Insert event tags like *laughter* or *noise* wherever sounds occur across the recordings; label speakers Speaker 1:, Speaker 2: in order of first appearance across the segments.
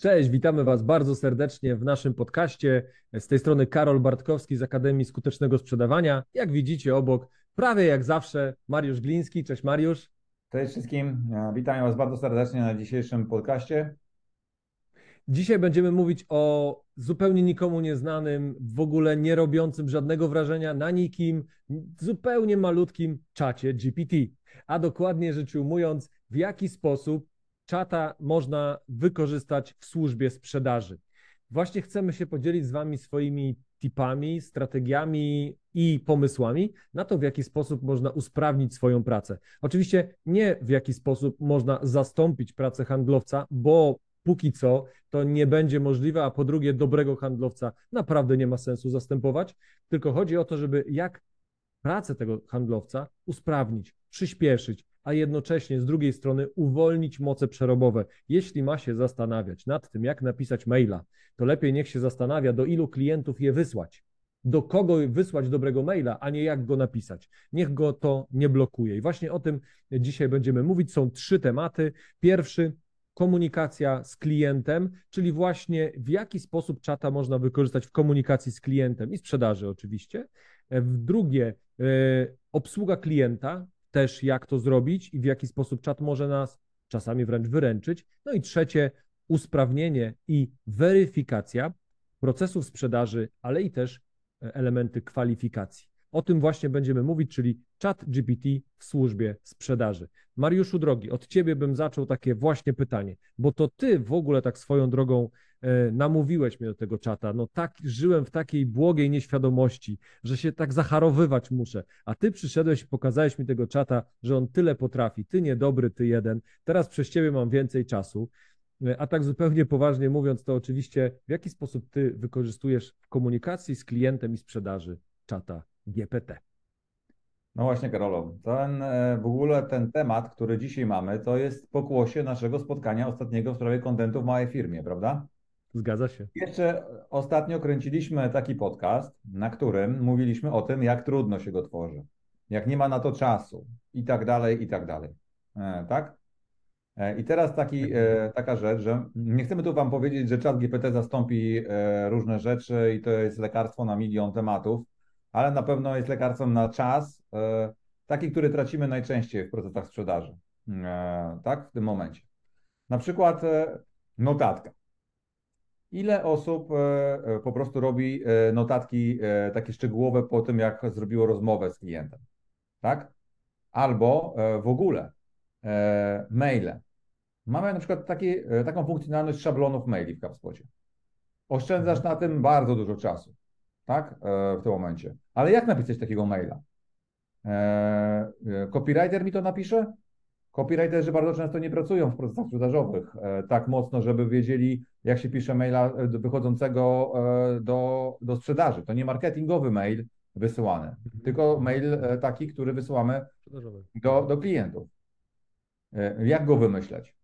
Speaker 1: Cześć, witamy Was bardzo serdecznie w naszym podcaście. Z tej strony Karol Bartkowski z Akademii Skutecznego Sprzedawania. Jak widzicie obok, prawie jak zawsze, Mariusz Gliński. Cześć Mariusz.
Speaker 2: Cześć wszystkim. Witam Was bardzo serdecznie na dzisiejszym podcaście.
Speaker 1: Dzisiaj będziemy mówić o zupełnie nikomu nieznanym, w ogóle nie robiącym żadnego wrażenia na nikim, zupełnie malutkim czacie GPT. A dokładnie rzecz ujmując, w jaki sposób czata można wykorzystać w służbie sprzedaży. Właśnie chcemy się podzielić z Wami swoimi tipami, strategiami i pomysłami na to, w jaki sposób można usprawnić swoją pracę. Oczywiście nie w jaki sposób można zastąpić pracę handlowca, bo póki co to nie będzie możliwe, a po drugie, dobrego handlowca naprawdę nie ma sensu zastępować, tylko chodzi o to, żeby jak pracę tego handlowca usprawnić, przyspieszyć, a jednocześnie z drugiej strony uwolnić moce przerobowe. Jeśli ma się zastanawiać nad tym, jak napisać maila, to lepiej niech się zastanawia, do ilu klientów je wysłać. Do kogo wysłać dobrego maila, a nie jak go napisać. Niech go to nie blokuje. I właśnie o tym dzisiaj będziemy mówić. Są trzy tematy. Pierwszy komunikacja z klientem, czyli właśnie w jaki sposób czata można wykorzystać w komunikacji z klientem i sprzedaży oczywiście. W drugie, e, obsługa klienta, też jak to zrobić i w jaki sposób czat może nas czasami wręcz wyręczyć. No i trzecie, usprawnienie i weryfikacja procesów sprzedaży, ale i też e, elementy kwalifikacji. O tym właśnie będziemy mówić, czyli chat GPT w służbie sprzedaży. Mariuszu drogi, od ciebie bym zaczął takie właśnie pytanie, bo to ty w ogóle tak swoją drogą namówiłeś mnie do tego czata. No tak, żyłem w takiej błogiej nieświadomości, że się tak zacharowywać muszę, a ty przyszedłeś i pokazałeś mi tego czata, że on tyle potrafi, ty niedobry, ty jeden, teraz przez ciebie mam więcej czasu. E, a tak zupełnie poważnie mówiąc, to oczywiście w jaki sposób ty wykorzystujesz w komunikacji z klientem i sprzedaży czata GPT.
Speaker 2: No właśnie, Karolo, ten, e, w ogóle ten temat, który dzisiaj mamy, to jest pokłosie naszego spotkania ostatniego w sprawie kontentu w małej firmie, prawda?
Speaker 1: Zgadza się.
Speaker 2: Jeszcze ostatnio kręciliśmy taki podcast, na którym mówiliśmy o tym, jak trudno się go tworzy, jak nie ma na to czasu i tak dalej, i tak dalej. E, tak? E, I teraz taki, e, taka rzecz, że nie chcemy tu Wam powiedzieć, że czat GPT zastąpi e, różne rzeczy i to jest lekarstwo na milion tematów ale na pewno jest lekarstwem na czas, e, taki, który tracimy najczęściej w procesach sprzedaży, e, tak, w tym momencie. Na przykład notatka. Ile osób po prostu robi notatki takie szczegółowe po tym, jak zrobiło rozmowę z klientem, tak? Albo w ogóle maile. Mamy na przykład taki, taką funkcjonalność szablonów maili w HubSpocie. Oszczędzasz mhm. na tym bardzo dużo czasu tak, e, w tym momencie. Ale jak napisać takiego maila? E, e, copywriter mi to napisze? Copywriterzy bardzo często nie pracują w procesach sprzedażowych tak mocno, żeby wiedzieli, jak się pisze maila wychodzącego do, do sprzedaży. To nie marketingowy mail wysyłany, mhm. tylko mail taki, który wysyłamy do, do klientów. Jak go wymyśleć?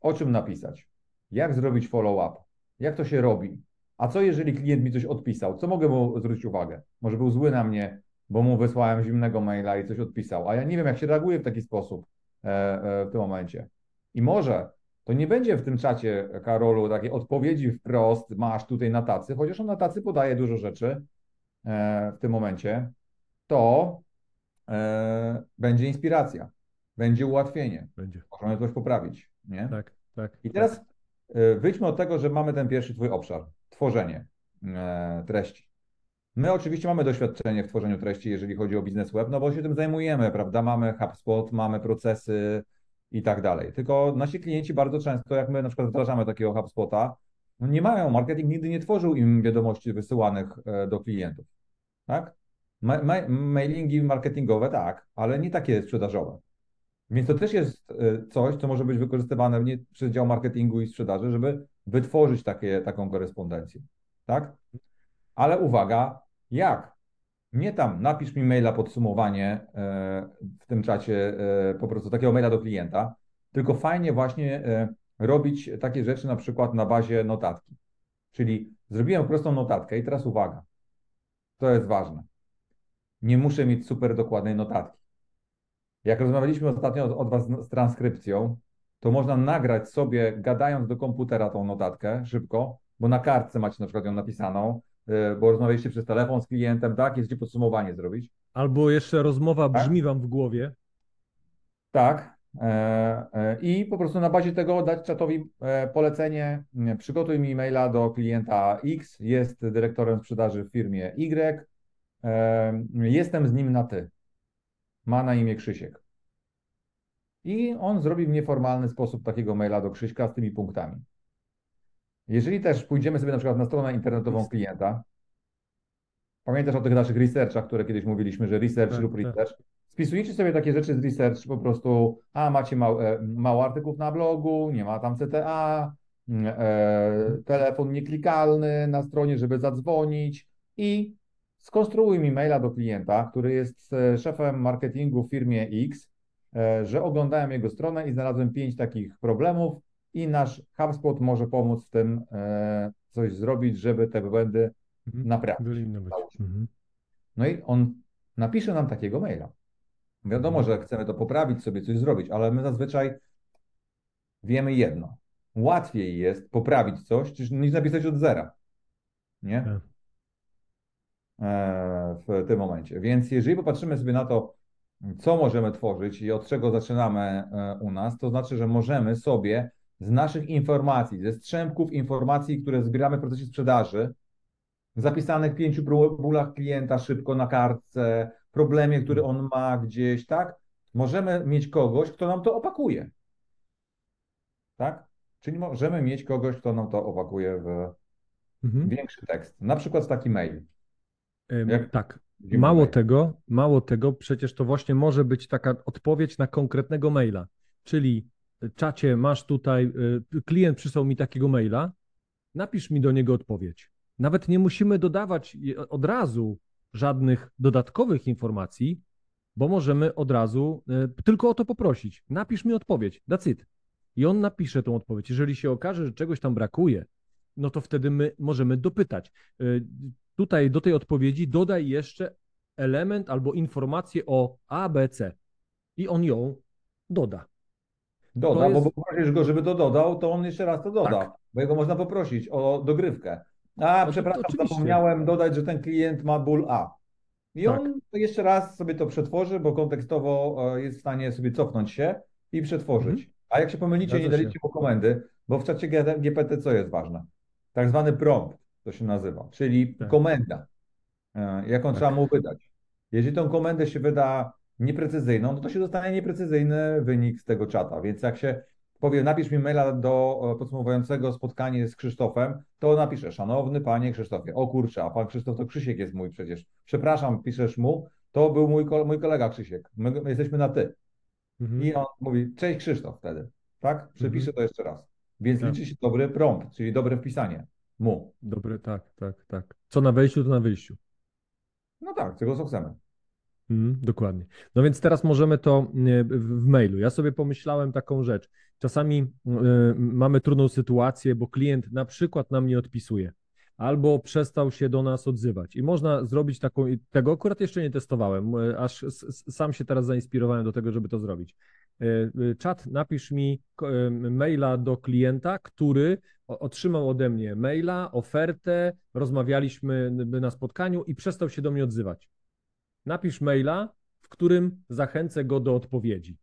Speaker 2: O czym napisać? Jak zrobić follow-up? Jak to się robi? A co jeżeli klient mi coś odpisał? Co mogę mu zwrócić uwagę? Może był zły na mnie, bo mu wysłałem zimnego maila i coś odpisał, a ja nie wiem, jak się reaguje w taki sposób e, e, w tym momencie. I może to nie będzie w tym czacie, Karolu, takiej odpowiedzi wprost, masz tutaj na tacy, chociaż on na tacy podaje dużo rzeczy e, w tym momencie, to będzie inspiracja, będzie ułatwienie. Będzie. Możemy coś poprawić, nie?
Speaker 1: Tak, tak.
Speaker 2: I teraz wyjdźmy od tego, że mamy ten pierwszy twój obszar tworzenie e, treści. My oczywiście mamy doświadczenie w tworzeniu treści, jeżeli chodzi o biznes web, no bo się tym zajmujemy, prawda? Mamy HubSpot, mamy procesy i tak dalej. Tylko nasi klienci bardzo często, jak my na przykład wdrażamy takiego HubSpota, no nie mają, marketing nigdy nie tworzył im wiadomości wysyłanych e, do klientów, tak? Ma ma mailingi marketingowe tak, ale nie takie sprzedażowe. Więc to też jest e, coś, co może być wykorzystywane nie przez dział marketingu i sprzedaży, żeby wytworzyć takie, taką korespondencję. Tak? Ale uwaga, jak? Nie tam, napisz mi maila podsumowanie e, w tym czacie, e, po prostu takiego maila do klienta, tylko fajnie właśnie robić takie rzeczy na przykład na bazie notatki. Czyli zrobiłem prostą notatkę i teraz uwaga, to jest ważne. Nie muszę mieć super dokładnej notatki. Jak rozmawialiśmy ostatnio od, Was z transkrypcją, to można nagrać sobie, gadając do komputera tą notatkę szybko, bo na kartce macie na przykład ją napisaną, bo rozmawialiście przez telefon z klientem, tak? Jest podsumowanie zrobić.
Speaker 1: Albo jeszcze rozmowa tak? brzmi wam w głowie.
Speaker 2: Tak. E, e, I po prostu na bazie tego dać czatowi e, polecenie, przygotuj mi maila do klienta X, jest dyrektorem sprzedaży w firmie Y, jestem z nim na ty. Ma na imię Krzysiek. I on zrobi w nieformalny sposób takiego maila do Krzyśka z tymi punktami. Jeżeli też pójdziemy sobie na przykład na stronę internetową klienta, pamiętasz o tych naszych researchach, które kiedyś mówiliśmy, że research tak, lub tak. research, tak. spisujecie sobie takie rzeczy z research, po prostu, a macie mało, e, mało artykułów na blogu, nie ma tam CTA, mm, e, telefon nieklikalny na stronie, żeby zadzwonić i skonstruuj mi maila do klienta, który jest e, szefem marketingu w firmie X, e, że oglądałem jego stronę i znalazłem pięć takich problemów i nasz HubSpot może pomóc w tym e, coś zrobić, żeby te błędy mhm. naprawić. Mhm. No i on napisze nam takiego maila. Wiadomo, mhm. że chcemy to poprawić, sobie coś zrobić, ale my zazwyczaj wiemy jedno. Łatwiej jest poprawić coś, niż napisać od zera. Nie? Tak. E, w tym momencie. Więc jeżeli popatrzymy sobie na to, co możemy tworzyć i od czego zaczynamy e, u nas, to znaczy, że możemy sobie z naszych informacji, ze strzępków informacji, które zbieramy w procesie sprzedaży, zapisanych w pięciu bólach klienta szybko na kartce, problemie, który on ma gdzieś, tak? Możemy mieć kogoś, kto nam to opakuje. Tak? Czyli możemy mieć kogoś, kto nam to opakuje w mhm. większy tekst. Na przykład taki mail.
Speaker 1: Jak tak. Mało tego, mało tego, przecież to właśnie może być taka odpowiedź na konkretnego maila. Czyli czacie, masz tutaj, y, klient przysłał mi takiego maila, napisz mi do niego odpowiedź. Nawet nie musimy dodawać od razu żadnych dodatkowych informacji, bo możemy od razu y, tylko o to poprosić. Napisz mi odpowiedź, that's it. I on napisze tą odpowiedź. Jeżeli się okaże, że czegoś tam brakuje, no to wtedy my możemy dopytać. Y, tutaj do tej odpowiedzi dodaj jeszcze element albo informację o A, B, C. I on ją doda.
Speaker 2: Doda, jest... bo poprosisz go, żeby to dodał, to on jeszcze raz to doda, tak. bo jego można poprosić o dogrywkę. A, no przepraszam, zapomniałem dodać, że ten klient ma ból A. I tak. on jeszcze raz sobie to przetworzy, bo kontekstowo e, jest w stanie sobie cofnąć się i przetworzyć. Mhm. A jak się pomylicie, nie daliście mu komendy, bo w czacie GPT co jest ważne? Tak zwany prompt, to się nazywa, czyli tak. komenda, e, jaką tak. trzeba mu wydać. Jeżeli tą komendę się wyda nieprecyzyjną, no to się dostanie nieprecyzyjny wynik z tego czata. Więc jak się powie, napisz mi maila do e, podsumowującego spotkanie z Krzysztofem, to napiszę, szanowny panie Krzysztofie, o kurczę, a pan Krzysztof to Krzysiek jest mój przecież. Przepraszam, piszesz mu, to był mój, mój kolega Krzysiek, my, my jesteśmy na ty. Mhm. I on mówi, cześć Krzysztof wtedy, tak? Przepiszę mhm. to jeszcze raz. Więc tak. liczy się dobry prompt, czyli dobre wpisanie mu.
Speaker 1: Dobry, tak, tak, tak. Co na wejściu, to na wyjściu.
Speaker 2: No tak, tego co chcemy.
Speaker 1: Mm, dokładnie. No więc teraz możemy to w mailu. Ja sobie pomyślałem taką rzecz. Czasami y, mamy trudną sytuację, bo klient na przykład nam nie odpisuje albo przestał się do nas odzywać. I można zrobić taką, tego akurat jeszcze nie testowałem, y, aż sam się teraz zainspirowałem do tego, żeby to zrobić. Czat, napisz mi maila do klienta, który otrzymał ode mnie maila, ofertę, rozmawialiśmy na spotkaniu i przestał się do mnie odzywać napisz maila, w którym zachęcę go do odpowiedzi.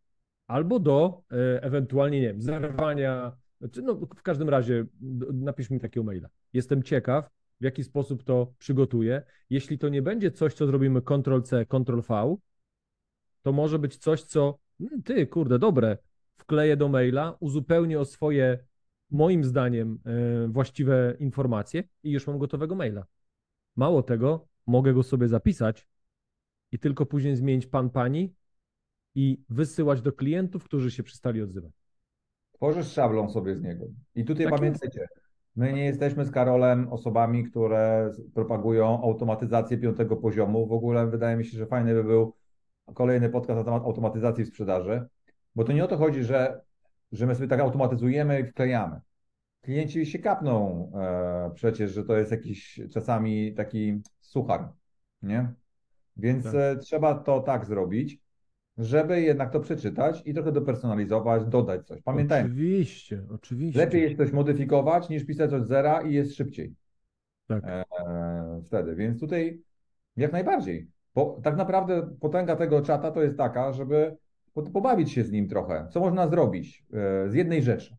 Speaker 1: Albo do e, ewentualnie, nie wiem, zerwania, czy no, w każdym razie napisz mi takiego maila. Jestem ciekaw, w jaki sposób to przygotuję. Jeśli to nie będzie coś, co zrobimy Ctrl-C, Ctrl-V, to może być coś, co hmm, ty, kurde, dobre, wkleję do maila, uzupełnię o swoje, moim zdaniem, e, właściwe informacje i już mam gotowego maila. Mało tego, mogę go sobie zapisać i tylko później zmienić pan, pani i wysyłać do klientów, którzy się przestali odzywać.
Speaker 2: Tworzysz szablon sobie z niego. I tutaj tak pamiętajcie, jest. my nie jesteśmy z Karolem osobami, które propagują automatyzację piątego poziomu. W ogóle wydaje mi się, że fajny by był kolejny podcast na temat automatyzacji w sprzedaży, bo to nie o to chodzi, że, że my sobie tak automatyzujemy i wklejamy. Klienci się kapną e, przecież, że to jest jakiś czasami taki suchar, nie? Więc tak. E, trzeba to tak zrobić. żeby jednak to przeczytać i trochę dopersonalizować, dodać coś. Pamiętajmy,
Speaker 1: Oczywiście, oczywiście.
Speaker 2: lepiej jest coś modyfikować niż pisać od zera i jest szybciej.
Speaker 1: Tak.
Speaker 2: E, wtedy. Więc tutaj jak najbardziej. Bo tak naprawdę potęga tego czata to jest taka, żeby po- pobawić się z nim trochę. Co można zrobić e, z jednej rzeczy.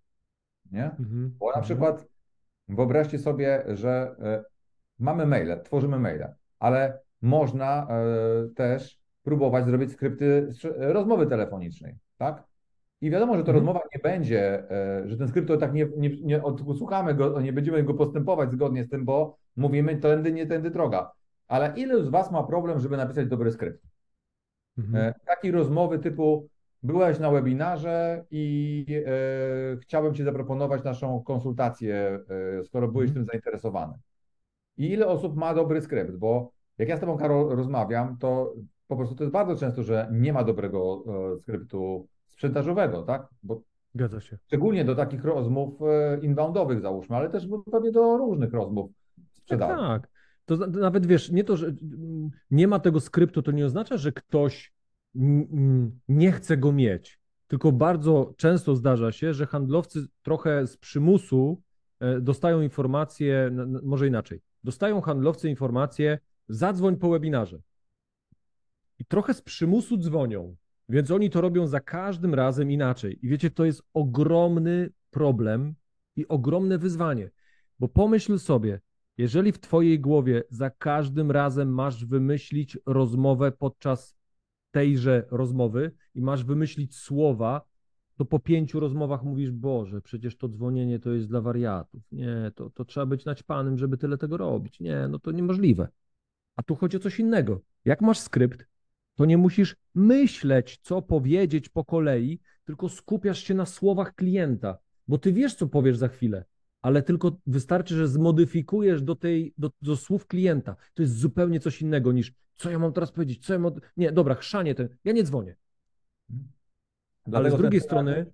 Speaker 2: Nie?
Speaker 1: Mhm.
Speaker 2: Bo na
Speaker 1: mhm.
Speaker 2: przykład wyobraźcie sobie, że e, mamy maile, tworzymy maile, ale można e, też próbować zrobić skrypty sz- rozmowy telefonicznej, tak? I wiadomo, że to
Speaker 1: Mhm.
Speaker 2: rozmowa nie będzie, e, że ten skrypt to tak nie, nie, nie odsłuchamy go, nie będziemy go postępować zgodnie z tym, bo mówimy tędy, nie tędy droga. Ale ilu z Was ma problem, żeby napisać dobry skrypt?
Speaker 1: Mhm.
Speaker 2: E, Takiej rozmowy typu byłeś na webinarze i e, chciałem Ci zaproponować naszą konsultację, e, skoro byłeś
Speaker 1: Mhm.
Speaker 2: tym zainteresowany. I ile osób ma dobry skrypt? Bo jak ja z Tobą, Karol, rozmawiam, to po prostu to jest bardzo często, że nie ma dobrego e, skryptu sprzedażowego, tak? Bo
Speaker 1: Zgadza się.
Speaker 2: szczególnie do takich rozmów e, inboundowych załóżmy, ale też pewnie do różnych rozmów
Speaker 1: Tak,
Speaker 2: sprzedaży.
Speaker 1: tak. To zna- to nawet wiesz, nie to, że mm, nie ma tego skryptu, to nie oznacza, że ktoś nie chce go mieć. Tylko bardzo często zdarza się, że handlowcy trochę z przymusu e, dostają informacje, może inaczej. Dostają handlowcy informacje, zadzwoń po webinarze. I trochę z przymusu dzwonią, więc oni to robią za każdym razem inaczej. I wiecie, to jest ogromny problem i ogromne wyzwanie. Bo pomyśl sobie, jeżeli w Twojej głowie za każdym razem masz wymyślić rozmowę podczas tejże rozmowy i masz wymyślić słowa, to po pięciu rozmowach mówisz, Boże, przecież to dzwonienie to jest dla wariatów. Nie, to, to trzeba być naćpanym, żeby tyle tego robić. Nie, no to niemożliwe. A tu chodzi o coś innego. Jak masz skrypt, to nie musisz myśleć, co powiedzieć po kolei, tylko skupiasz się na słowach klienta, bo ty wiesz, co powiesz za chwilę, ale tylko wystarczy, że zmodyfikujesz do, tej, do, do słów klienta. To jest zupełnie coś innego niż, co ja mam teraz powiedzieć, co ja mam... Nie, dobra, chrzanie ten, ja nie dzwonię. Ale z drugiej
Speaker 2: ten-
Speaker 1: strony,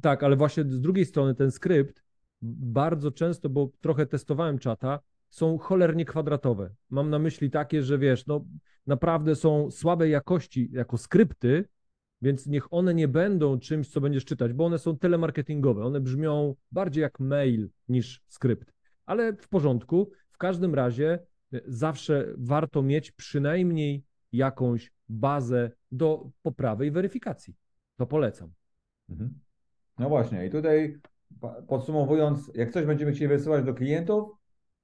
Speaker 1: tak, ale właśnie z drugiej strony ten skrypt bardzo często, bo trochę testowałem czata, są cholernie kwadratowe. Mam na myśli takie, że wiesz, no naprawdę są słabej jakości jako skrypty, więc niech one nie będą czymś, co będziesz czytać, bo one są telemarketingowe. One brzmią bardziej jak mail niż skrypt. Ale w porządku. W każdym razie e, zawsze warto mieć przynajmniej jakąś bazę do poprawy i weryfikacji. To polecam.
Speaker 2: Mhm. No właśnie, i tutaj podsumowując, jak coś będziemy chcieli wysyłać do klientów,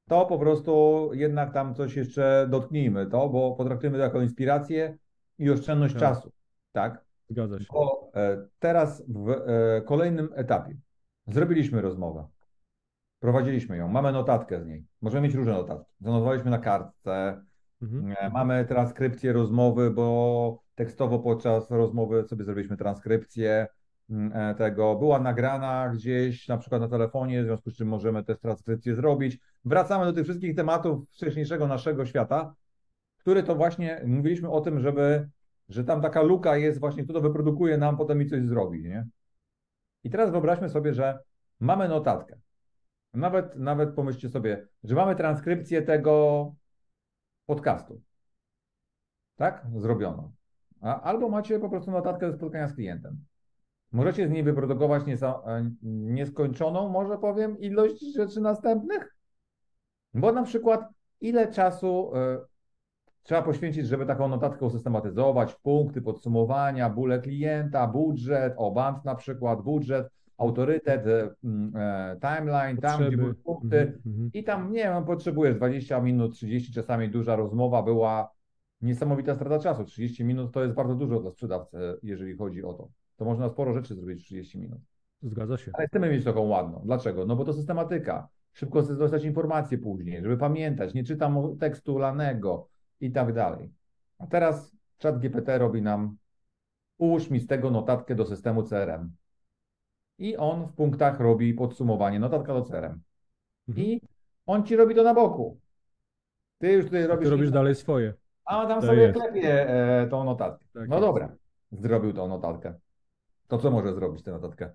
Speaker 2: to po prostu jednak tam coś jeszcze dotknijmy to, bo potraktujemy to jako inspirację i oszczędność
Speaker 1: Tak.
Speaker 2: czasu. Tak?
Speaker 1: Zgadza się.
Speaker 2: Bo e, teraz w e, kolejnym etapie zrobiliśmy rozmowę, prowadziliśmy ją, mamy notatkę z niej, możemy mieć różne notatki. Zanotowaliśmy na kartce,
Speaker 1: Mhm.
Speaker 2: E, Mamy transkrypcję rozmowy, bo tekstowo podczas rozmowy sobie zrobiliśmy transkrypcję mm, tego. Była nagrana gdzieś, na przykład na telefonie, w związku z czym możemy też transkrypcję zrobić. Wracamy do tych wszystkich tematów wcześniejszego naszego świata, który to właśnie mówiliśmy o tym, żeby, że tam taka luka jest właśnie, kto to wyprodukuje nam, potem mi coś zrobi, nie? I teraz wyobraźmy sobie, że mamy notatkę. Nawet, nawet pomyślcie sobie, że mamy transkrypcję tego podcastu. Tak? Zrobiono. A, albo macie po prostu notatkę ze spotkania z klientem. Możecie z niej wyprodukować e, nieskończoną, może powiem, ilość rzeczy następnych. Bo na przykład, ile czasu e, trzeba poświęcić, żeby taką notatkę usystematyzować, punkty podsumowania, bóle klienta, budżet, o band na przykład, budżet, autorytet, e, e, timeline, tam gdzie były punkty.
Speaker 1: Mhm, mhm.
Speaker 2: I tam, nie wiem, potrzebujesz 20 minut, 30, czasami duża rozmowa była niesamowita strata czasu. 30 minut to jest bardzo dużo dla sprzedawcy, jeżeli chodzi o to. To można sporo rzeczy zrobić w 30 minut.
Speaker 1: Zgadza się.
Speaker 2: Ale chcemy mieć taką ładną. Dlaczego? No bo to systematyka. Szybko dostać informacje później, żeby pamiętać, nie czytam tekstu lanego i tak dalej. A teraz czat GPT robi nam, ułóż mi z tego notatkę do systemu CRM. I on w punktach robi podsumowanie, notatka do CRM.
Speaker 1: Mhm.
Speaker 2: I on ci robi to na boku. Ty już tutaj robisz.
Speaker 1: ty robisz dalej swoje.
Speaker 2: A tam
Speaker 1: To
Speaker 2: sobie
Speaker 1: jest.
Speaker 2: klepie e, tą notatkę.
Speaker 1: Tak
Speaker 2: no
Speaker 1: jest.
Speaker 2: dobra, zrobił tą notatkę. To co może zrobić tę notatkę?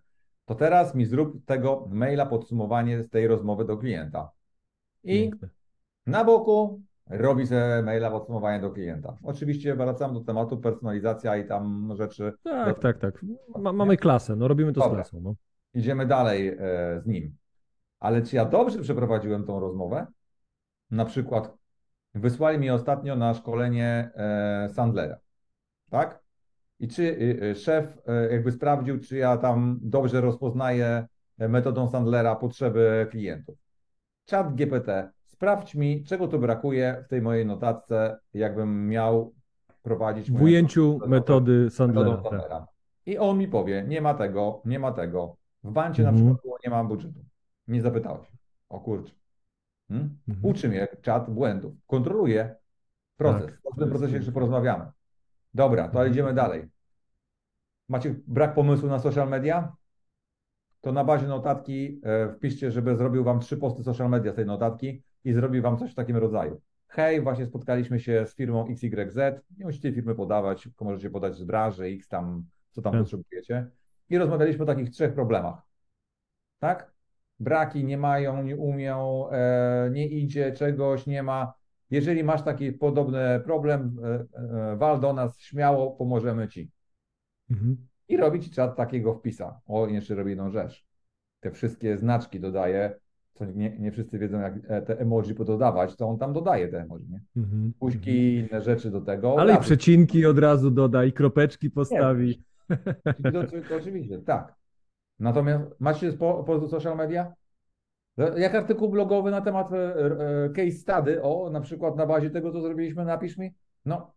Speaker 2: To teraz mi zrób tego maila podsumowanie z tej rozmowy do klienta. I
Speaker 1: Piękne.
Speaker 2: na boku robi sobie maila podsumowanie do klienta. Oczywiście wracam do tematu personalizacja i tam rzeczy.
Speaker 1: Tak, tak, tak. Ma, mamy klasę, no robimy to
Speaker 2: Dobra.
Speaker 1: z klasą. No.
Speaker 2: Idziemy dalej e, z nim. Ale czy ja dobrze przeprowadziłem tą rozmowę? Na przykład wysłali mi ostatnio na szkolenie e, Sandlera, tak? I czy y, y, szef e, jakby sprawdził, czy ja tam dobrze rozpoznaję e, metodą Sandlera potrzeby klientów. Chat GPT, sprawdź mi, czego tu brakuje w tej mojej notatce, jakbym miał prowadzić
Speaker 1: W ujęciu metody Sandlera. Tak.
Speaker 2: Sandlera. I on mi powie, nie ma tego, nie ma tego. W bancie na
Speaker 1: Mhm.
Speaker 2: przykład było, nie mam budżetu. Nie zapytałeś. O kurczę. Hmm?
Speaker 1: Mhm.
Speaker 2: Uczy mnie czat błędów. Kontroluje proces.
Speaker 1: Tak,
Speaker 2: o tym procesie jeszcze porozmawiamy. Dobra, to
Speaker 1: Mhm.
Speaker 2: idziemy dalej. Macie brak pomysłu na social media? To na bazie notatki e, wpiszcie, żeby zrobił wam trzy posty social media z tej notatki i zrobił wam coś w takim rodzaju. Hej, właśnie spotkaliśmy się z firmą XYZ. Nie musicie firmy podawać, tylko możecie podać z branży X tam, co tam
Speaker 1: Tak.
Speaker 2: potrzebujecie. I rozmawialiśmy o takich trzech problemach. Tak? Braki nie mają, nie umią, e, nie idzie, czegoś nie ma. Jeżeli masz taki podobny problem, e, e, wal do nas, śmiało pomożemy ci.
Speaker 1: Mhm.
Speaker 2: I robi ci czat takiego wpisa. O, jeszcze robi jedną rzecz. Te wszystkie znaczki dodaje, co nie, nie wszyscy wiedzą, jak e, te emoji pododawać, to on tam dodaje te emoji, nie?
Speaker 1: Mhm.
Speaker 2: I inne rzeczy do tego.
Speaker 1: Ale i przecinki od razu doda, i kropeczki postawi.
Speaker 2: To, to, to oczywiście, tak. Natomiast macie po, po social media? No, Jak artykuł blogowy na temat e, e, case study, o, na przykład na bazie tego, co zrobiliśmy, napisz mi. No,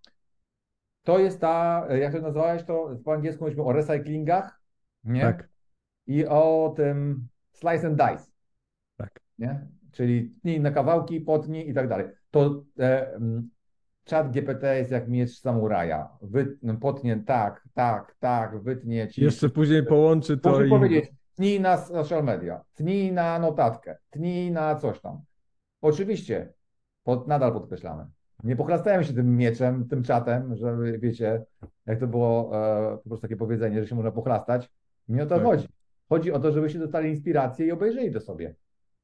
Speaker 2: to jest ta, e, jak to nazwałeś, to po angielsku mówimy o recyklingach, nie?
Speaker 1: Tak,
Speaker 2: I o tym slice and dice,
Speaker 1: tak.
Speaker 2: nie? Czyli tnij na kawałki, potnij i tak dalej. To e, czat GPT jest jak miecz samuraja. Wy, potnie tak, tak, tak, wytnie ci.
Speaker 1: Jeszcze później połączy to
Speaker 2: Muszę
Speaker 1: i...
Speaker 2: powiedzieć, tnij na social media, tnij na notatkę, tnij na coś tam. Oczywiście, pod, nadal podkreślamy. Nie pochlastałem się tym mieczem, tym czatem, że wiecie, jak to było e, po prostu takie powiedzenie, że się można pochlastać. Nie o to
Speaker 1: Tak.
Speaker 2: chodzi. Chodzi o to, żebyście dostali inspirację i obejrzeli to sobie.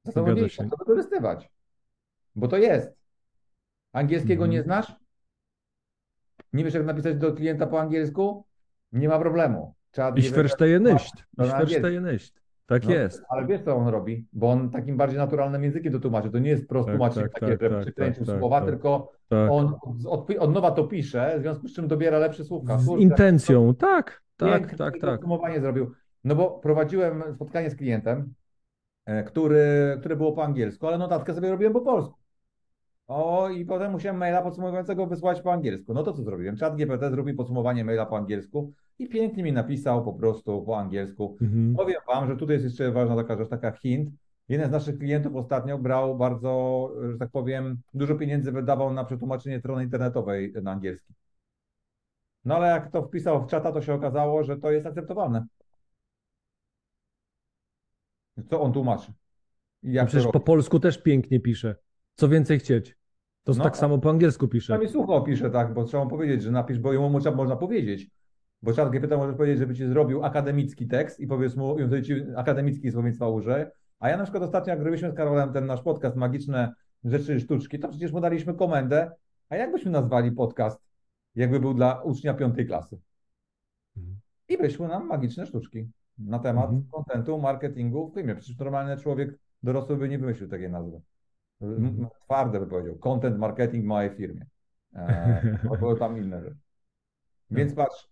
Speaker 2: Zastanowili się, to wykorzystywać. Bo to jest. Angielskiego
Speaker 1: Mhm.
Speaker 2: nie znasz? Nie wiesz, jak napisać do klienta po angielsku? Nie ma problemu. Czat
Speaker 1: Ich verstehe nicht. Ich verstehe nicht. Tak
Speaker 2: no,
Speaker 1: jest.
Speaker 2: Ale wiesz, co on robi? Bo on takim bardziej naturalnym językiem to tłumaczy. To nie jest prosto
Speaker 1: Tak,
Speaker 2: tłumaczenie
Speaker 1: tak,
Speaker 2: takie,
Speaker 1: tak,
Speaker 2: że
Speaker 1: tak,
Speaker 2: przykręcił
Speaker 1: tak,
Speaker 2: słowa,
Speaker 1: tak.
Speaker 2: tylko
Speaker 1: Tak.
Speaker 2: on od, od nowa to pisze, w związku z czym dobiera lepsze słówka.
Speaker 1: Z
Speaker 2: Kurde,
Speaker 1: intencją. Tak,
Speaker 2: to
Speaker 1: tak,
Speaker 2: pięknie
Speaker 1: tak, tak.
Speaker 2: Podsumowanie zrobił. No bo prowadziłem spotkanie z klientem, e, który, które było po angielsku, ale notatkę sobie robiłem po polsku. O, i potem musiałem maila podsumowującego wysłać po angielsku. No to co zrobiłem? Chat GPT zrobił podsumowanie maila po angielsku i pięknie mi napisał po prostu po angielsku.
Speaker 1: Mhm.
Speaker 2: Powiem Wam, że tutaj jest jeszcze ważna taka rzecz, taka hint. Jeden z naszych klientów ostatnio brał bardzo, że tak powiem, dużo pieniędzy wydawał na przetłumaczenie strony internetowej na angielski. No ale jak to wpisał w czata, to się okazało, że to jest akceptowalne. Co on tłumaczy?
Speaker 1: No
Speaker 2: jak to
Speaker 1: przecież po polsku też pięknie pisze. Co więcej chcieć. To
Speaker 2: No,
Speaker 1: tak samo po angielsku pisze.
Speaker 2: Przynajmniej sucho pisze, tak, bo trzeba mu powiedzieć, że napisz, bo jemu można powiedzieć. Bo czat GPT możesz powiedzieć, żeby ci zrobił akademicki tekst i powiedz mu, i on wtedy ci akademicki słownictwa użyje. A ja na przykład ostatnio, jak robiliśmy z Karolem ten nasz podcast Magiczne Rzeczy Sztuczki, to przecież mu daliśmy komendę, a jak byśmy nazwali podcast, jakby był dla ucznia piątej klasy?
Speaker 1: Mhm.
Speaker 2: I wyszły nam magiczne sztuczki na temat
Speaker 1: Mhm.
Speaker 2: kontentu, marketingu w firmie. Przecież normalny człowiek dorosły by nie wymyślił takiej nazwy.
Speaker 1: Mhm.
Speaker 2: Twarde by powiedział. Content marketing w mojej firmie. E, albo tam inne rzeczy. Więc patrz,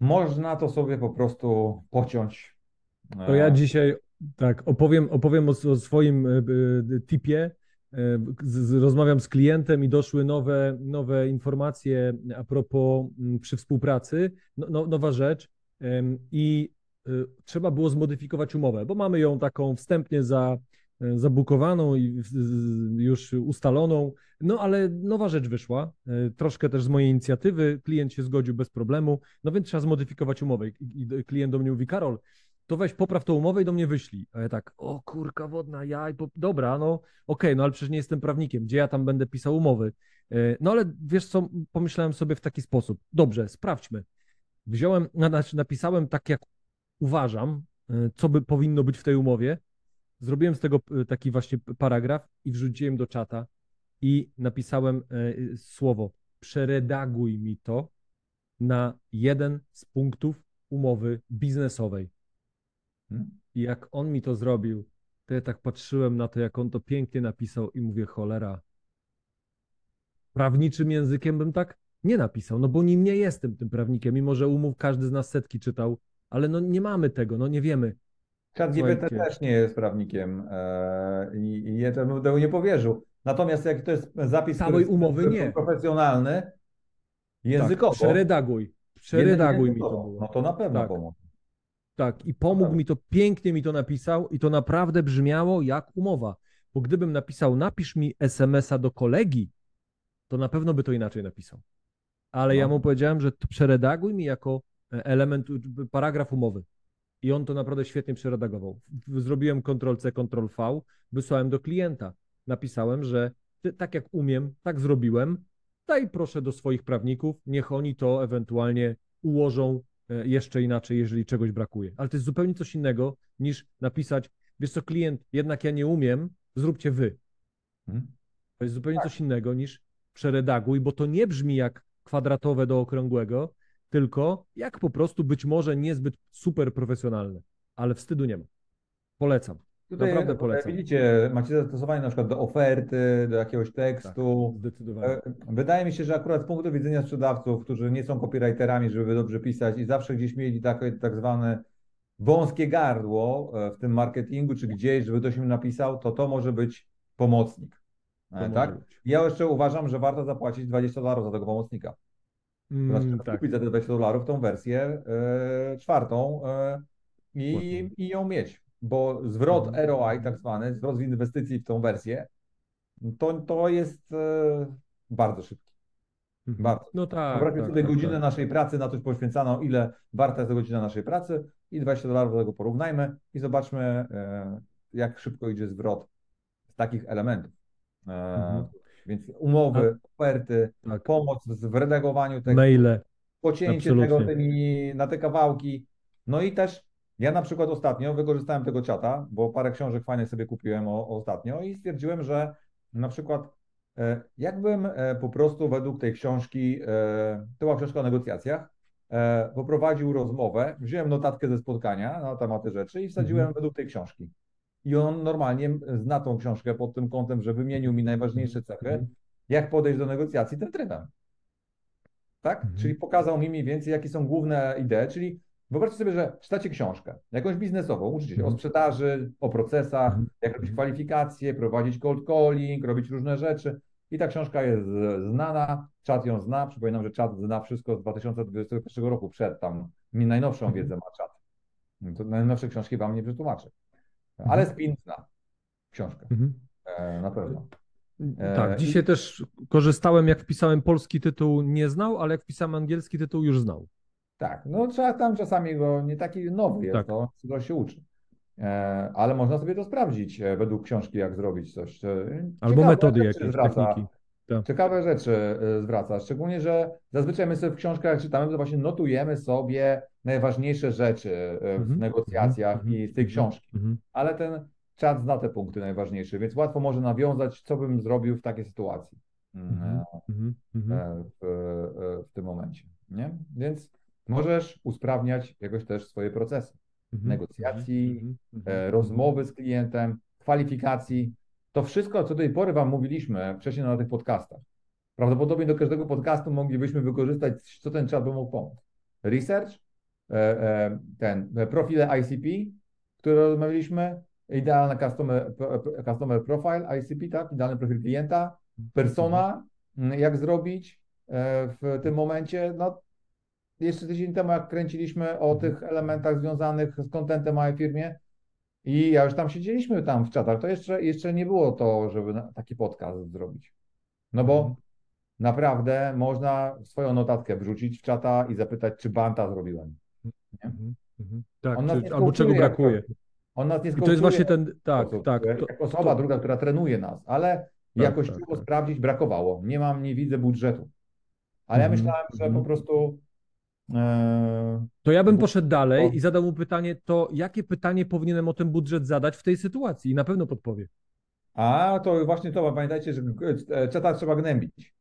Speaker 2: można to sobie po prostu pociąć.
Speaker 1: To ja
Speaker 2: E,
Speaker 1: dzisiaj tak opowiem, opowiem o, o swoim e, e, tipie. E, z, z, rozmawiam z klientem i doszły nowe, nowe informacje a propos m, przy współpracy. No, no, nowa rzecz. I e, trzeba było zmodyfikować umowę, bo mamy ją taką wstępnie za, e, zabukowaną i już ustaloną. No ale nowa rzecz wyszła, e, troszkę też z mojej inicjatywy. Klient się zgodził bez problemu, no więc trzeba zmodyfikować umowę. I, klient do mnie mówi: Karol, to weź popraw tą umowę i do mnie wyślij. A ja tak, o kurka wodna, ja i po... dobra, no okej, no ale przecież nie jestem prawnikiem, gdzie ja tam będę pisał umowy. E, No ale wiesz co, pomyślałem sobie w taki sposób, dobrze, sprawdźmy. Wziąłem, na- znaczy napisałem tak jak uważam, e, co by powinno być w tej umowie, zrobiłem z tego e, taki właśnie paragraf i wrzuciłem do czata i napisałem e, słowo przeredaguj mi to na jeden z punktów umowy biznesowej.
Speaker 2: Hmm?
Speaker 1: I jak on mi to zrobił, to ja tak patrzyłem na to, jak on to pięknie napisał i mówię, cholera, prawniczym językiem bym tak nie napisał, no bo nim nie jestem tym prawnikiem, mimo że umów każdy z nas setki czytał, ale no nie mamy tego, no nie wiemy.
Speaker 2: ChatGPT też nie jest prawnikiem e, i, i ja tego nie powierzył. Natomiast jak to jest zapis
Speaker 1: Całej
Speaker 2: który jest
Speaker 1: umowy nie.
Speaker 2: profesjonalny, językowo,
Speaker 1: Tak, przeredaguj, przeredaguj mi to było.
Speaker 2: No to na pewno
Speaker 1: Tak.
Speaker 2: pomoże.
Speaker 1: Tak, i pomógł
Speaker 2: Tak.
Speaker 1: mi to, pięknie mi to napisał i to naprawdę brzmiało jak umowa. Bo gdybym napisał, napisz mi SMS-a do kolegi, to na pewno by to inaczej napisał. Ale ja
Speaker 2: No.
Speaker 1: mu powiedziałem, że przeredaguj mi jako e, element, u- paragraf umowy. I on to naprawdę świetnie przeredagował. Zrobiłem Ctrl-C, Ctrl-V, wysłałem do klienta. Napisałem, że ty, tak jak umiem, tak zrobiłem. Daj proszę do swoich prawników, niech oni to ewentualnie ułożą e, jeszcze inaczej, jeżeli czegoś brakuje. Ale to jest zupełnie coś innego niż napisać, wiesz co, klient, jednak ja nie umiem, zróbcie wy.
Speaker 2: Mhm.
Speaker 1: To jest zupełnie
Speaker 2: Tak.
Speaker 1: coś innego niż przeredaguj, bo to nie brzmi jak kwadratowe do okrągłego, tylko jak po prostu być może niezbyt super profesjonalne, ale wstydu nie ma. Polecam.
Speaker 2: Tutaj,
Speaker 1: Naprawdę polecam.
Speaker 2: Widzicie, macie zastosowanie na przykład do oferty, do jakiegoś tekstu.
Speaker 1: Zdecydowanie.
Speaker 2: E, Wydaje mi się, że akurat z punktu widzenia sprzedawców, którzy nie są copywriterami, żeby dobrze pisać i zawsze gdzieś mieli takie tak zwane wąskie gardło e, w tym marketingu, czy gdzieś, żeby ktoś im napisał, to to może być pomocnik.
Speaker 1: To
Speaker 2: E,
Speaker 1: może
Speaker 2: Tak?
Speaker 1: być.
Speaker 2: Ja jeszcze uważam, że warto zapłacić 20 dolarów za tego pomocnika.
Speaker 1: Mm,
Speaker 2: Znaczy,
Speaker 1: tak.
Speaker 2: kupić za te 20 dolarów tą wersję e, czwartą e, i, i ją mieć, bo zwrot
Speaker 1: Mhm.
Speaker 2: ROI tak zwany, zwrot z inwestycji w tą wersję, to, to jest e, bardzo szybki.
Speaker 1: Mhm.
Speaker 2: Bardzo.
Speaker 1: No tak.
Speaker 2: Wyobraźmy
Speaker 1: tak,
Speaker 2: sobie
Speaker 1: tak,
Speaker 2: godzinę
Speaker 1: tak.
Speaker 2: naszej pracy, na coś poświęcaną, ile warta jest godzina naszej pracy i 20 dolarów do tego porównajmy i zobaczmy, jak szybko idzie zwrot z takich elementów.
Speaker 1: Mhm.
Speaker 2: Więc umowy, oferty,
Speaker 1: Tak.
Speaker 2: pomoc w redagowaniu tekstu,
Speaker 1: Maile.
Speaker 2: pocięcie
Speaker 1: Absolutnie.
Speaker 2: tego tymi, na te kawałki. No i też ja na przykład ostatnio wykorzystałem tego czata, bo parę książek fajnych sobie kupiłem o, ostatnio i stwierdziłem, że na przykład e, jakbym e, po prostu według tej książki, e, to była książka o negocjacjach, poprowadził rozmowę, wziąłem notatkę ze spotkania na tematy rzeczy i wsadziłem
Speaker 1: Mhm.
Speaker 2: według tej książki. I on normalnie zna tą książkę pod tym kątem, że wymienił mi najważniejsze cechy,
Speaker 1: Mhm.
Speaker 2: jak podejść do negocjacji tym trybem. Tak?
Speaker 1: Mhm.
Speaker 2: Czyli pokazał mi mniej więcej, jakie są główne idee, czyli wyobraźcie sobie, że czytacie książkę, jakąś biznesową, uczycie się o
Speaker 1: Mhm.
Speaker 2: sprzedaży, o procesach,
Speaker 1: Mhm.
Speaker 2: jak robić kwalifikacje, prowadzić cold calling, robić różne rzeczy. I ta książka jest znana, czat ją zna. Przypominam, że czat zna wszystko z 2021 roku, przed tam. Najnowszą wiedzę ma czat. To najnowsze książki wam nie przetłumaczę. Ale
Speaker 1: Mhm.
Speaker 2: Spin zna książkę,
Speaker 1: Mhm.
Speaker 2: e, na pewno. E,
Speaker 1: Tak, dzisiaj też korzystałem, jak wpisałem polski tytuł, nie znał, ale jak wpisałem angielski tytuł, już znał.
Speaker 2: Tak, no trzeba tam czasami go, nie taki nowy jest,
Speaker 1: Tak.
Speaker 2: to, się uczy. E, ale można sobie to sprawdzić e, według książki, jak zrobić coś. E,
Speaker 1: Albo
Speaker 2: ciekawe
Speaker 1: metody jakieś, techniki. Tak.
Speaker 2: Ciekawe rzeczy e, zwraca, szczególnie, że zazwyczaj my sobie w książkach czytamy, to właśnie notujemy sobie najważniejsze rzeczy e, w
Speaker 1: Mhm,
Speaker 2: negocjacjach
Speaker 1: mhm,
Speaker 2: i z tej
Speaker 1: mhm,
Speaker 2: książki. Ale ten czat zna te punkty najważniejsze, więc łatwo może nawiązać, co bym zrobił w takiej sytuacji.
Speaker 1: Mhm,
Speaker 2: E, w, e, w tym momencie. Nie? Więc możesz usprawniać jakoś też swoje procesy negocjacji, e, rozmowy z klientem, kwalifikacji. To wszystko, co do tej pory Wam mówiliśmy wcześniej na tych podcastach. Prawdopodobnie do każdego podcastu moglibyśmy wykorzystać, co ten czat by mógł pomóc. Research, e, e, ten e, profile ICP, które rozmawialiśmy, idealny customer, customer profile ICP, tak? Idealny profil klienta, persona, jak zrobić w tym momencie. No, jeszcze tydzień temu, jak kręciliśmy o tych elementach związanych z contentem w mojej firmie i ja już tam siedzieliśmy tam w czatach, to jeszcze, jeszcze nie było to, żeby taki podcast zrobić. No bo
Speaker 1: Mhm.
Speaker 2: naprawdę można swoją notatkę wrzucić w czata i zapytać, czy banta zrobiłem.
Speaker 1: Mhm, mhm. Tak, czy, albo czego brakuje.
Speaker 2: On nas nie
Speaker 1: I to jest właśnie ten, tak,
Speaker 2: sposób,
Speaker 1: tak. To,
Speaker 2: jak osoba
Speaker 1: to-
Speaker 2: druga, która trenuje nas, ale
Speaker 1: Tak,
Speaker 2: jakościowo
Speaker 1: tak, tak.
Speaker 2: sprawdzić brakowało. Nie mam, nie widzę budżetu. Ale ja myślałem, że po prostu
Speaker 1: To ja bym
Speaker 2: Bo-
Speaker 1: poszedł dalej i zadał mu pytanie, to jakie pytanie powinienem o ten budżet zadać w tej sytuacji? I na pewno podpowie.
Speaker 2: A to właśnie to, pamiętajcie, że e, czata trzeba gnębić.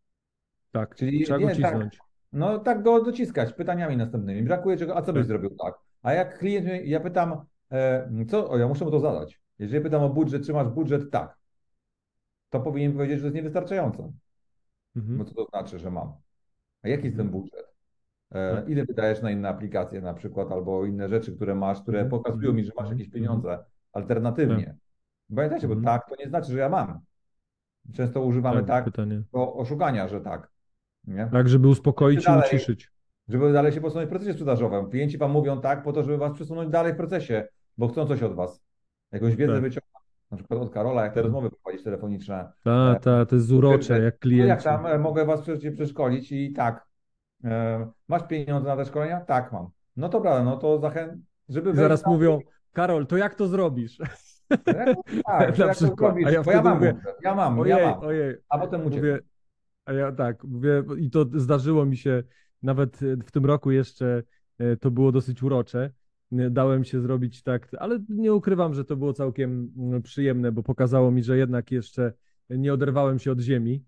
Speaker 1: Tak,
Speaker 2: Czyli
Speaker 1: trzeba
Speaker 2: nie,
Speaker 1: go cisnąć.
Speaker 2: Tak, no tak go dociskać pytaniami następnymi. Brakuje czego, a co byś
Speaker 1: Tak.
Speaker 2: zrobił tak? A jak klient, ja pytam, e, co, o, ja muszę mu to zadać. Jeżeli pytam o budżet, czy masz budżet? Tak. To powinien powiedzieć, że jest niewystarczająco.
Speaker 1: Mhm.
Speaker 2: No co to znaczy, że mam? A jaki jest ten
Speaker 1: Mhm.
Speaker 2: budżet? E,
Speaker 1: Tak.
Speaker 2: ile wydajesz na inne aplikacje na przykład, albo inne rzeczy, które masz, które
Speaker 1: Mhm.
Speaker 2: pokazują mi, że masz
Speaker 1: Mhm.
Speaker 2: jakieś pieniądze alternatywnie. Pamiętajcie, bo
Speaker 1: Mhm.
Speaker 2: tak to nie znaczy, że ja mam. Często używamy
Speaker 1: Tak,
Speaker 2: tak
Speaker 1: pytanie.
Speaker 2: do oszukania, że tak. Nie?
Speaker 1: Tak, żeby uspokoić i
Speaker 2: Dalej.
Speaker 1: uciszyć.
Speaker 2: Żeby dalej się posunąć w procesie sprzedażowym. Klienci wam mówią tak po to, żeby was przesunąć dalej w procesie, bo chcą coś od was. Jakąś wiedzę
Speaker 1: Tak.
Speaker 2: wyciągnąć. Na przykład od Karola, jak te
Speaker 1: Mhm.
Speaker 2: rozmowy prowadzić telefoniczne.
Speaker 1: Ta, ta, to jest urocze, jak
Speaker 2: No jak tam e, mogę was przeszkolić i tak. E, masz pieniądze na te szkolenia? Tak, mam. No dobra, no to zachęcam, żeby
Speaker 1: I zaraz
Speaker 2: tam-
Speaker 1: mówią, Karol, to jak to zrobisz? *laughs*
Speaker 2: Tak,
Speaker 1: Na przykład. A ja
Speaker 2: Bo ja mam
Speaker 1: mówię.
Speaker 2: Ja mam,
Speaker 1: Ojej,
Speaker 2: ja mam.
Speaker 1: ojej.
Speaker 2: A potem uciekam.
Speaker 1: Mówię, a ja tak, mówię, i to zdarzyło mi się nawet e, w tym roku jeszcze, e, to było dosyć urocze. Dałem się zrobić tak, ale nie ukrywam, że to było całkiem mm, przyjemne, bo pokazało mi, że jednak jeszcze nie oderwałem się od ziemi,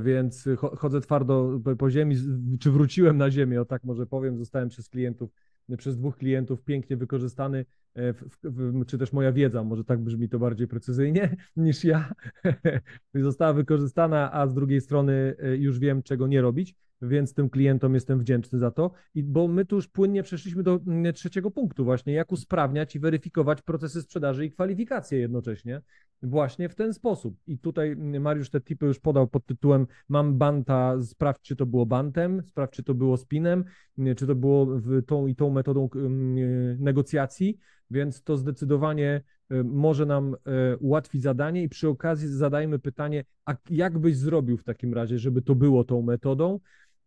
Speaker 1: więc cho- chodzę twardo po- ziemi, czy wróciłem na ziemię, o tak może powiem, zostałem przez klientów, przez dwóch klientów pięknie wykorzystany, e, w, w, czy też moja wiedza, może tak brzmi to bardziej precyzyjnie *laughs* niż ja, *laughs* została wykorzystana, a z drugiej strony e, już wiem, czego nie robić, więc tym klientom jestem wdzięczny za to. I bo my tu już płynnie przeszliśmy do mm, trzeciego punktu, właśnie jak usprawniać i weryfikować procesy sprzedaży i kwalifikacje jednocześnie, właśnie w ten sposób. I tutaj mm, Mariusz te tipy już podał pod tytułem Mam banta, sprawdź, czy to było bantem, sprawdź, czy to było spinem, nie, czy to było tą i tą metodą mm, negocjacji, więc to zdecydowanie e, może nam e, ułatwić zadanie i przy okazji zadajmy pytanie, a jak byś zrobił w takim razie, żeby to było tą metodą?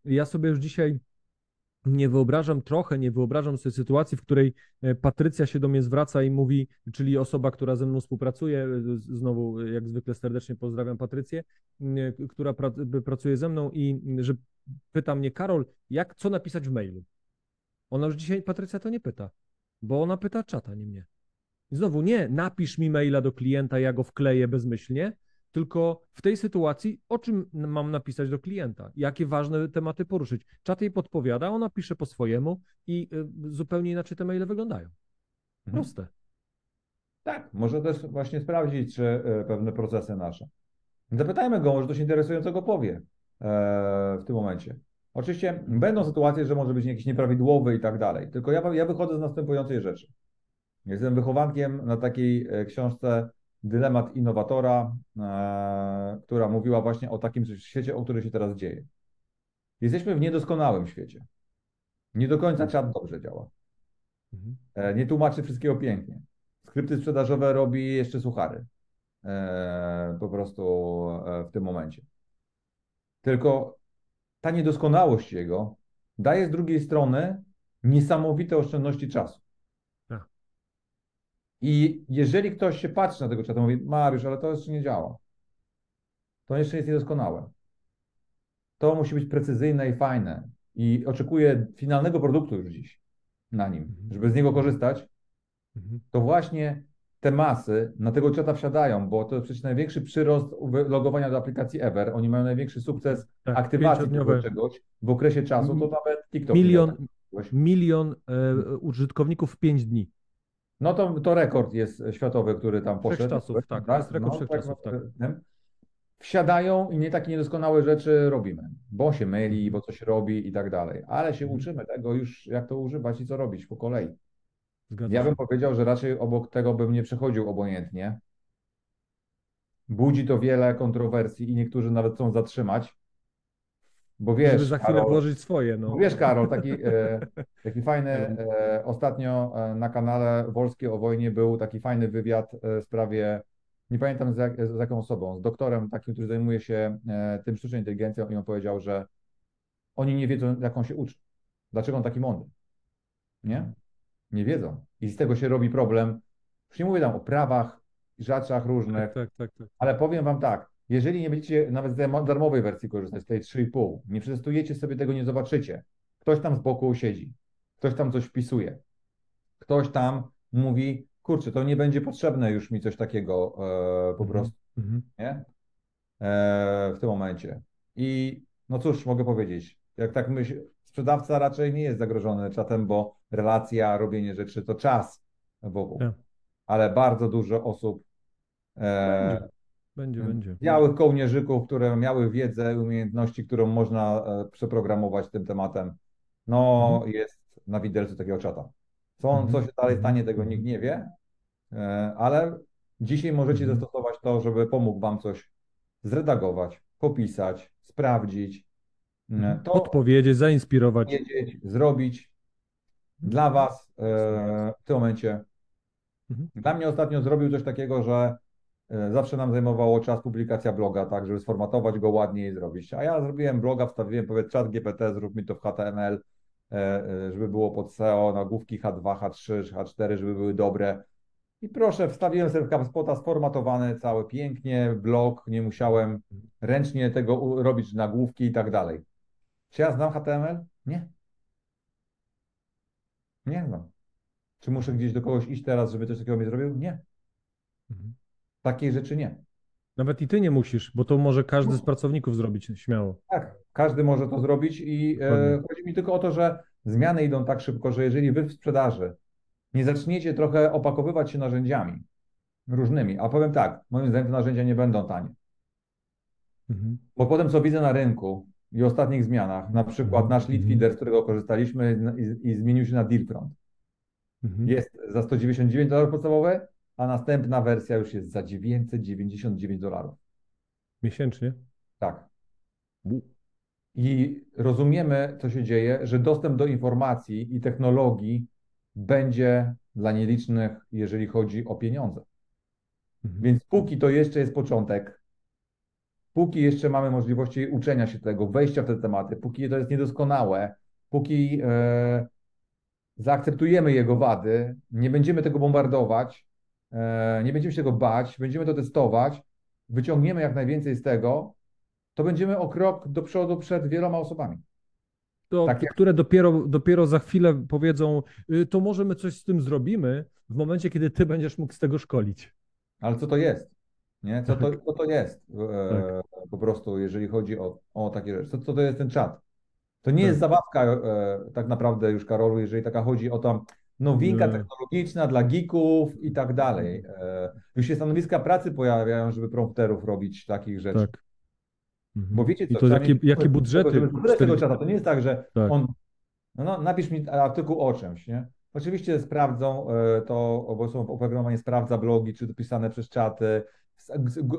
Speaker 1: Ja sobie już dzisiaj nie wyobrażam trochę, nie wyobrażam sobie sytuacji, w której e, Patrycja się do mnie zwraca i mówi, czyli osoba, która ze mną współpracuje, e, znowu e, jak zwykle serdecznie pozdrawiam Patrycję, która pracuje ze mną i że pyta mnie, Karol, jak, co napisać w mailu? Ona już dzisiaj, Patrycja to nie pyta, bo ona pyta czata, nie mnie. I znowu nie, napisz mi maila do klienta, ja go wkleję bezmyślnie, tylko w tej sytuacji o czym mam napisać do klienta? Jakie ważne tematy poruszyć? Czat jej podpowiada, ona pisze po swojemu i y, zupełnie inaczej te maile wyglądają.
Speaker 2: Mhm.
Speaker 1: Proste.
Speaker 2: Tak, może też właśnie sprawdzić, czy e, pewne procesy nasze. Zapytajmy go, może coś interesującego powie e, w tym momencie. Oczywiście będą sytuacje, że może być jakiś nieprawidłowy i tak dalej, tylko ja, ja wychodzę z następującej rzeczy. Jestem wychowankiem na takiej e, książce Dylemat innowatora, e, która mówiła właśnie o takim świecie, o którym się teraz dzieje. Jesteśmy w niedoskonałym świecie. Nie do końca czat dobrze działa.
Speaker 1: Mhm.
Speaker 2: E, Nie tłumaczy wszystkiego pięknie. Skrypty sprzedażowe robi jeszcze suchary. E, Po prostu w tym momencie. Tylko ta niedoskonałość jego daje z drugiej strony niesamowite oszczędności czasu. I jeżeli ktoś się patrzy na tego czatu, mówi, Mariusz, ale to jeszcze nie działa. To jeszcze jest niedoskonałe. To musi być precyzyjne i fajne. I oczekuję finalnego produktu już dziś na nim,
Speaker 1: Mhm.
Speaker 2: żeby z niego korzystać,
Speaker 1: Mhm.
Speaker 2: to właśnie te masy na tego czata wsiadają, bo to przecież największy przyrost logowania do aplikacji ever. Oni mają największy sukces
Speaker 1: Tak,
Speaker 2: aktywacji tego czegoś w okresie czasu, to nawet TikTok.
Speaker 1: Milion, milion e, użytkowników w 5 dni.
Speaker 2: No to, to rekord jest światowy, który tam poszedł.
Speaker 1: Wszechczasów, tak, jest rekord wszechczasów, tak.
Speaker 2: no, Wsiadają i nie takie niedoskonałe rzeczy robimy, bo się myli, bo coś robi i tak dalej. Ale się
Speaker 1: Mhm.
Speaker 2: uczymy tego już, jak to używać i co robić po kolei.
Speaker 1: Zgadza
Speaker 2: Ja bym powiedział, że raczej obok tego bym nie przechodził obojętnie. Budzi to wiele kontrowersji i niektórzy nawet chcą zatrzymać. Bo wiesz,
Speaker 1: Żeby za chwilę
Speaker 2: Karol,
Speaker 1: włożyć swoje. No.
Speaker 2: wiesz, Karol, taki, e, *laughs* taki fajny, e, ostatnio e, na kanale Wolskie o wojnie był taki fajny wywiad w sprawie, nie pamiętam z, jak, z jaką osobą, z doktorem takim, który zajmuje się tym sztuczną inteligencją i on powiedział, że oni nie wiedzą, jak on się uczy. Dlaczego on taki mądry? Nie? Nie wiedzą. I z tego się robi problem. Już nie mówię tam o prawach, rzeczach różnych,
Speaker 1: Tak, tak, tak, tak.
Speaker 2: ale powiem wam tak, jeżeli nie będziecie nawet z darmo- darmowej wersji korzystać, z tej 3,5, nie przetestujecie sobie tego, nie zobaczycie. Ktoś tam z boku siedzi, ktoś tam coś wpisuje, ktoś tam mówi, kurczę, to nie będzie potrzebne już mi coś takiego e, po
Speaker 1: Mhm.
Speaker 2: prostu.
Speaker 1: Mhm.
Speaker 2: mhm. nie? E, w tym momencie. I no cóż, mogę powiedzieć, jak tak myśl, sprzedawca raczej nie jest zagrożony czatem, bo relacja, robienie rzeczy to czas wokół. Tak. Ale bardzo dużo osób
Speaker 1: e, będzie, będzie, będzie.
Speaker 2: Białych kołnierzyków, które miały wiedzę, umiejętności, którą można e, przeprogramować tym tematem, no mhm. jest na widelcu takiego czata. Co, on, co mhm. się dalej stanie, tego nikt nie wie, e, ale dzisiaj możecie mhm. zastosować to, żeby pomógł Wam coś zredagować, popisać, sprawdzić,
Speaker 1: e, mhm. to odpowiedzieć, zainspirować.
Speaker 2: Wiedzieć, zrobić dla Was w tym momencie. Dla mnie ostatnio zrobił coś takiego, że zawsze nam zajmowało czas publikacja bloga, tak, żeby sformatować go ładnie i zrobić. A ja zrobiłem bloga, wstawiłem, powiedz, czat GPT, zrób mi to w HTML, E, e, żeby było pod SEO, nagłówki H2, H3, H4, żeby były dobre. I proszę, wstawiłem sobie w HubSpota sformatowany cały pięknie, blog, nie musiałem ręcznie tego robić nagłówki i tak dalej. Czy ja znam HTML? Nie. Nie znam. Czy muszę gdzieś do kogoś iść teraz, żeby coś takiego mi zrobił? Nie. Mhm. Takiej rzeczy nie.
Speaker 1: Nawet i ty nie musisz, bo to może każdy z pracowników zrobić śmiało.
Speaker 2: Tak, każdy może to zrobić i e, chodzi mi tylko o to, że zmiany idą tak szybko, że jeżeli wy w sprzedaży nie zaczniecie trochę opakowywać się narzędziami różnymi, a powiem tak, moim zdaniem te narzędzia nie będą tanie. Mhm. Bo potem co widzę na rynku i ostatnich zmianach, na przykład nasz lead mhm. feeder, z którego korzystaliśmy i, i zmienił się na Dealfront. Mhm. Jest za 199 dolarów podstawowe, a następna wersja już jest za 999 dolarów.
Speaker 1: Miesięcznie?
Speaker 2: Tak. I rozumiemy, co się dzieje, że dostęp do informacji i technologii będzie dla nielicznych, jeżeli chodzi o pieniądze. Mhm. Więc póki to jeszcze jest początek, póki jeszcze mamy możliwości uczenia się tego, wejścia w te tematy, póki to jest niedoskonałe, póki e, zaakceptujemy jego wady, nie będziemy tego bombardować, nie będziemy się tego bać, będziemy to testować, wyciągniemy jak najwięcej z tego, to będziemy o krok do przodu przed wieloma osobami.
Speaker 1: To, tak które dopiero, dopiero za chwilę powiedzą, y, to może my coś z tym zrobimy w momencie, kiedy ty będziesz mógł z tego szkolić.
Speaker 2: Ale co to jest? Nie? Co, to, tak. co to jest e, tak. po prostu, jeżeli chodzi o, o takie rzeczy? Co, co to jest ten czat? To nie tak. jest zabawka e, tak naprawdę już, Karolu, jeżeli taka chodzi o tam nowinka technologiczna dla geeków i tak dalej. E, już się stanowiska pracy pojawiają, żeby prompterów robić takich rzeczy. Tak.
Speaker 1: Mhm. Bo wiecie co, I to jakie, jakie budżety?
Speaker 2: Tego, tego czata. To nie jest tak, że tak. on, no, no, napisz mi artykuł o czymś, nie? Oczywiście sprawdzą e, to, bo są oprogramowanie sprawdza blogi, czy dopisane przez czaty.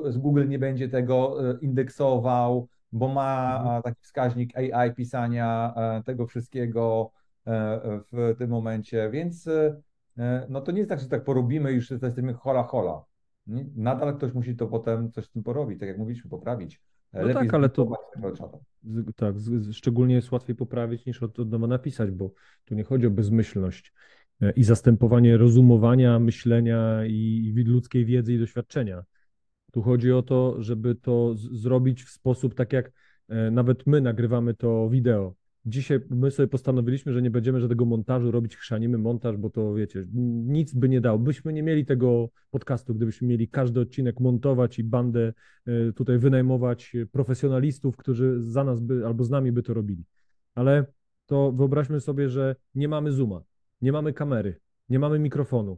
Speaker 2: Z Google nie będzie tego e, indeksował, bo ma mhm. taki wskaźnik AI pisania e, tego wszystkiego w tym momencie, więc no to nie jest tak, że tak porobimy i już jesteśmy hola hola. Nadal ktoś musi to potem coś z tym porobić, tak jak mówiliśmy, poprawić.
Speaker 1: No tak, ale to tak, szczególnie jest łatwiej poprawić niż od, od nowa napisać, bo tu nie chodzi o bezmyślność e, i zastępowanie rozumowania, myślenia i, i ludzkiej wiedzy i doświadczenia. Tu chodzi o to, żeby to zrobić w sposób tak jak e, nawet my nagrywamy to wideo. Dzisiaj my sobie postanowiliśmy, że nie będziemy żadnego montażu robić, chrzanimy montaż, bo to wiecie, nic by nie dało. Byśmy nie mieli tego podcastu, gdybyśmy mieli każdy odcinek montować i bandę e, tutaj wynajmować profesjonalistów, którzy za nas by albo z nami by to robili. Ale to wyobraźmy sobie, że nie mamy zooma, nie mamy kamery, nie mamy mikrofonu.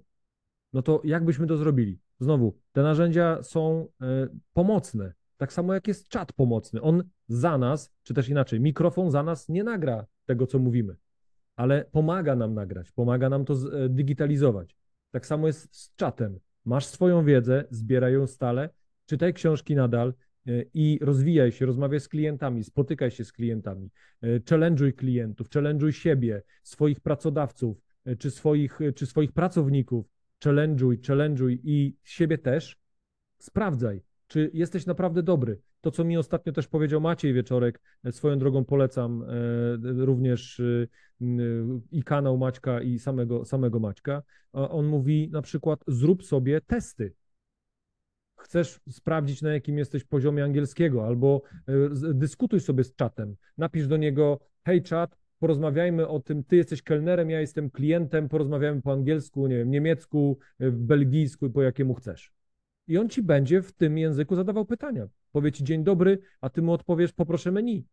Speaker 1: No to jak byśmy to zrobili? Znowu, te narzędzia są e, pomocne, tak samo jak jest czat pomocny. On za nas, czy też inaczej, mikrofon za nas nie nagra tego, co mówimy, ale pomaga nam nagrać, pomaga nam to e, digitalizować. Tak samo jest z czatem. Masz swoją wiedzę, zbieraj ją stale, czytaj książki nadal e, i rozwijaj się, rozmawiaj z klientami, spotykaj się z klientami, e, challenge'uj klientów, challenge'uj siebie, swoich pracodawców, czy swoich, czy swoich pracowników, challenge'uj, challenge'uj i siebie też, sprawdzaj, czy jesteś naprawdę dobry. To, co mi ostatnio też powiedział Maciej Wieczorek, e, swoją drogą polecam e, również e, i kanał Maćka, i samego, samego Maćka. On mówi na przykład: zrób sobie testy. Chcesz sprawdzić, na jakim jesteś poziomie angielskiego, albo dyskutuj sobie z czatem. Napisz do niego: Hej, czat, porozmawiajmy o tym, ty jesteś kelnerem, ja jestem klientem, porozmawiajmy po angielsku, nie wiem, niemiecku, belgijsku po jakiemu chcesz. I on ci będzie w tym języku zadawał pytania. Powie ci dzień dobry, a ty mu odpowiesz poproszę menu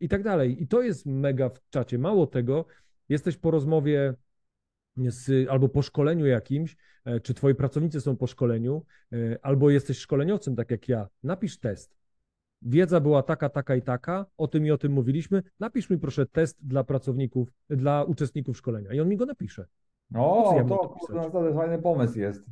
Speaker 1: i tak dalej. I to jest mega w czacie. Mało tego, jesteś po rozmowie z, albo po szkoleniu jakimś, e, czy twoi pracownicy są po szkoleniu, e, albo jesteś szkoleniowcem, tak jak ja, napisz test. Wiedza była taka, taka i taka, o tym i o tym mówiliśmy. Napisz mi proszę test dla pracowników, dla uczestników szkolenia i on mi go napisze.
Speaker 2: O, ja to, to, to fajny pomysł jest.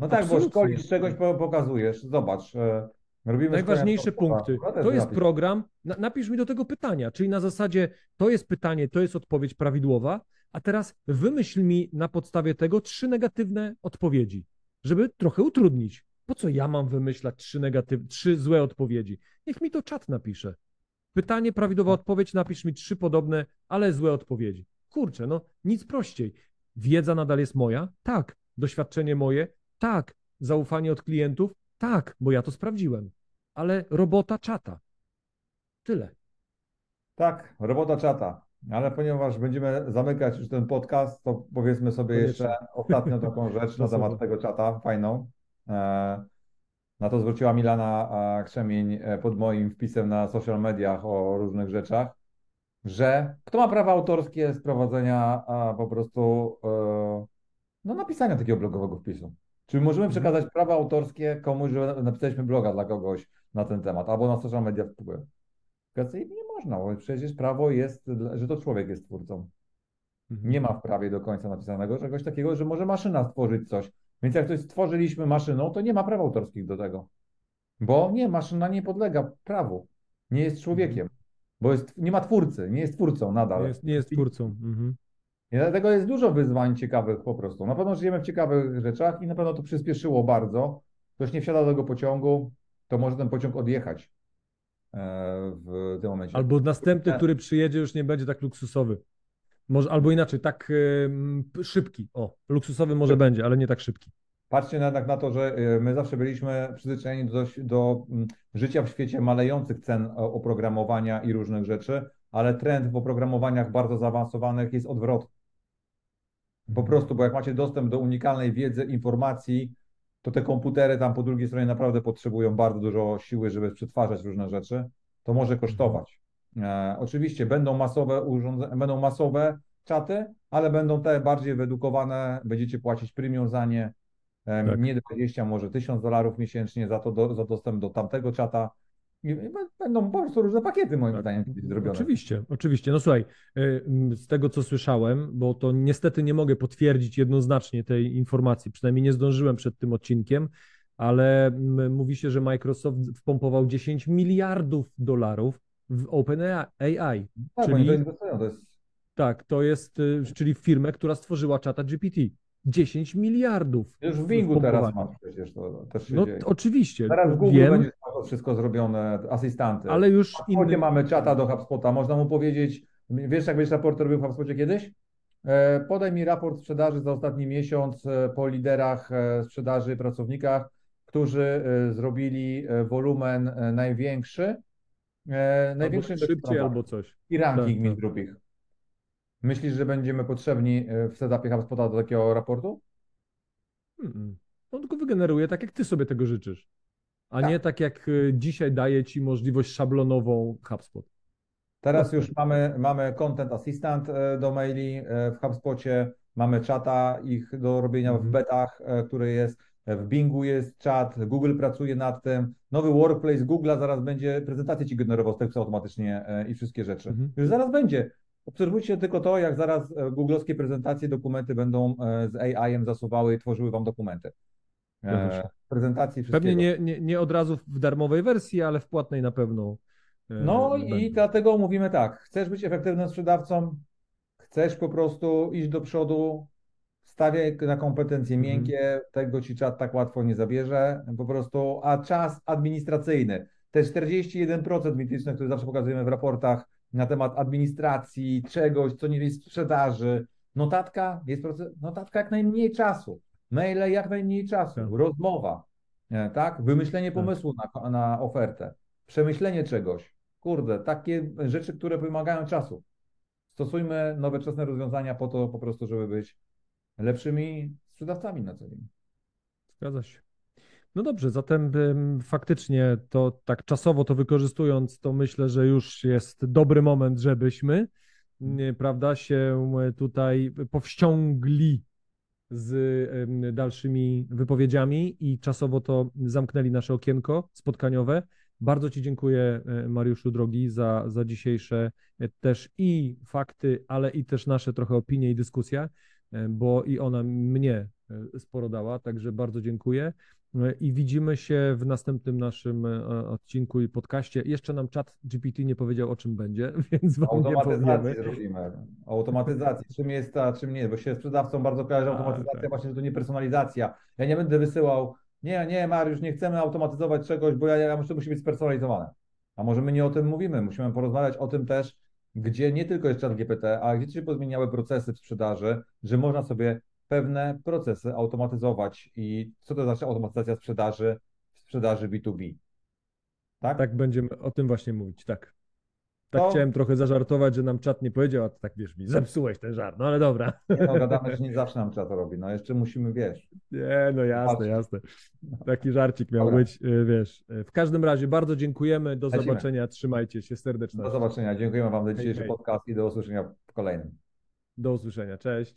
Speaker 2: No tak, Absolutnie. bo szkolisz czegoś, pokazujesz. Zobacz, e, robimy
Speaker 1: Najważniejsze punkty. To jest program. Napisz mi do tego pytania, czyli na zasadzie to jest pytanie, to jest odpowiedź prawidłowa, a teraz wymyśl mi na podstawie tego trzy negatywne odpowiedzi, żeby trochę utrudnić. Po co ja mam wymyślać trzy, negatyw... trzy złe odpowiedzi? Niech mi to czat napisze. Pytanie, prawidłowa odpowiedź, napisz mi trzy podobne, ale złe odpowiedzi. Kurczę, no nic prościej. Wiedza nadal jest moja? Tak. Doświadczenie moje? Tak. Zaufanie od klientów? Tak, bo ja to sprawdziłem. Ale robota czata. Tyle.
Speaker 2: Tak, robota czata. Ale ponieważ będziemy zamykać już ten podcast, to powiedzmy sobie Koniecznie. jeszcze ostatnią taką rzecz na *laughs* temat tego czata, fajną. E, na to zwróciła Milana Krzemień e, pod moim wpisem na social mediach o różnych rzeczach, że kto ma prawa autorskie z prowadzenia po prostu e, no, napisania takiego blogowego wpisu. Czy możemy mhm. przekazać prawa autorskie komuś, że napisaliśmy bloga dla kogoś na ten temat, albo na social media wpływ? Nie można, bo przecież prawo jest, że to człowiek jest twórcą. Mhm. Nie ma w prawie do końca napisanego czegoś takiego, że może maszyna stworzyć coś. Więc jak coś stworzyliśmy maszyną, to nie ma praw autorskich do tego. Bo nie, maszyna nie podlega prawu. Nie jest człowiekiem. Bo jest, nie ma twórcy, nie jest twórcą nadal.
Speaker 1: Nie jest, nie jest twórcą. Mhm.
Speaker 2: I dlatego jest dużo wyzwań ciekawych po prostu. Na pewno żyjemy w ciekawych rzeczach i na pewno to przyspieszyło bardzo. Ktoś nie wsiada do tego pociągu, to może ten pociąg odjechać e, w tym momencie.
Speaker 1: Albo następny, który przyjedzie, już nie będzie tak luksusowy. Może, albo inaczej, tak szybki. O, luksusowy może będzie, ale nie tak szybki.
Speaker 2: Patrzcie jednak na to, że y, my zawsze byliśmy przyzwyczajeni do, do mm, życia w świecie malejących cen oprogramowania i różnych rzeczy, ale trend w oprogramowaniach bardzo zaawansowanych jest odwrotny. Po prostu, bo jak macie dostęp do unikalnej wiedzy, informacji, to te komputery tam po drugiej stronie naprawdę potrzebują bardzo dużo siły, żeby przetwarzać różne rzeczy. To może kosztować. E, oczywiście będą masowe urządzenia, będą masowe czaty, ale będą te bardziej wyedukowane, będziecie płacić premium za nie, e, tak. nie 20, może 1000 dolarów miesięcznie za, to do, za dostęp do tamtego czata. Będą po prostu różne pakiety, moim tak. zdaniem, zrobione.
Speaker 1: Oczywiście, oczywiście. No słuchaj, y, z tego co słyszałem, bo to niestety nie mogę potwierdzić jednoznacznie tej informacji, przynajmniej nie zdążyłem przed tym odcinkiem, ale mówi się, że Microsoft wpompował 10 miliardów dolarów w OpenAI.
Speaker 2: Tak, czyli, to jest...
Speaker 1: Tak, to jest, y, czyli firmę, która stworzyła czata GPT. 10 miliardów.
Speaker 2: Już w Bingu teraz masz przecież to też
Speaker 1: No
Speaker 2: dzieje.
Speaker 1: oczywiście.
Speaker 2: Teraz Google wiem, będzie to wszystko zrobione, asystanty.
Speaker 1: Ale już
Speaker 2: inny... mamy czata do HubSpota, można mu powiedzieć, wiesz jak będziesz raport robił w HubSpocie kiedyś? E, podaj mi raport sprzedaży za ostatni miesiąc e, po liderach e, sprzedaży, pracownikach, którzy zrobili wolumen największy
Speaker 1: największym albo szybciej albo coś.
Speaker 2: I ranking tak, mi tak. zrób ich. Myślisz, że będziemy potrzebni w setupie HubSpota do takiego raportu?
Speaker 1: Hmm. On tylko wygeneruje tak, jak ty sobie tego życzysz. A tak. nie tak, jak e, dzisiaj daje ci możliwość szablonową HubSpot.
Speaker 2: Teraz już mamy, mamy Content Assistant e, do maili w HubSpocie, mamy czata ich do robienia w mhm. betach, który jest w Bingu jest czat, Google pracuje nad tym. Nowy workplace Google'a zaraz będzie prezentację ci generował z tekstu automatycznie e, i wszystkie rzeczy. Mhm. Już zaraz będzie. Obserwujcie tylko to, jak zaraz e, googlowskie prezentacje, dokumenty będą e, z AI-em zasuwały i tworzyły wam dokumenty. Prezentacji
Speaker 1: Pewnie nie, nie, nie od razu w darmowej wersji, ale w płatnej na pewno.
Speaker 2: No i dlatego mówimy tak, chcesz być efektywnym sprzedawcą, chcesz po prostu iść do przodu, stawiaj na kompetencje mhm. miękkie, tego ci czat tak łatwo nie zabierze, po prostu, a czas administracyjny, te 41% mityczne, które zawsze pokazujemy w raportach na temat administracji, czegoś, co nie jest sprzedaży, notatka? Jest notatka jak najmniej czasu, maile jak najmniej czasu, rozmowa, tak, wymyślenie tak. pomysłu na, na ofertę, przemyślenie czegoś, kurde, takie rzeczy, które wymagają czasu. Stosujmy nowoczesne rozwiązania po to po prostu, żeby być lepszymi sprzedawcami na co dzień.
Speaker 1: Zgadza się. No dobrze, zatem faktycznie to tak czasowo to wykorzystując, to myślę, że już jest dobry moment, żebyśmy, nie, prawda, się tutaj powściągli z ym, dalszymi wypowiedziami i czasowo to zamknęli nasze okienko spotkaniowe. Bardzo Ci dziękuję, e, Mariuszu drogi, za, za dzisiejsze e, też i fakty, ale i też nasze trochę opinie i dyskusja, e, bo i ona mnie sporo dała, także bardzo dziękuję. I widzimy się w następnym naszym e, odcinku i podcaście. Jeszcze nam czat GPT nie powiedział, o czym będzie, *laughs* więc wam nie powiemy.
Speaker 2: zrobimy. O automatyzacji. Czym jest ta, czym nie bo się sprzedawcom bardzo kojarzy
Speaker 1: A,
Speaker 2: automatyzacja,
Speaker 1: tak.
Speaker 2: właśnie, że to nie personalizacja. Ja nie będę wysyłał, nie, nie, Mariusz, nie chcemy automatyzować czegoś, bo ja, ja muszę, musi być spersonalizowane. A może my nie o tym mówimy, musimy porozmawiać o tym też, gdzie nie tylko jest czat GPT, a gdzie się pozmieniały procesy w sprzedaży, że można sobie pewne procesy automatyzować. I co to znaczy automatyzacja sprzedaży w sprzedaży B2B? Tak?
Speaker 1: Tak będziemy o tym właśnie mówić, tak. Tak
Speaker 2: To-
Speaker 1: chciałem trochę zażartować, że nam czat nie powiedział, a to tak wiesz mi, zepsułeś ten żart, no ale dobra.
Speaker 2: Nie, no, gadamy, że nie zawsze nam to robi. No jeszcze musimy, wiesz,
Speaker 1: Nie, no jasne, jasne. Taki żarcik miał
Speaker 2: Dobra.
Speaker 1: być, y, wiesz. Y, W każdym razie bardzo dziękujemy, do
Speaker 2: Lecimy.
Speaker 1: zobaczenia, trzymajcie się serdecznie.
Speaker 2: do zobaczenia. Dziękujemy Wam za dzisiejszy
Speaker 1: hej.
Speaker 2: podcast i do usłyszenia w kolejnym.
Speaker 1: Do usłyszenia, cześć.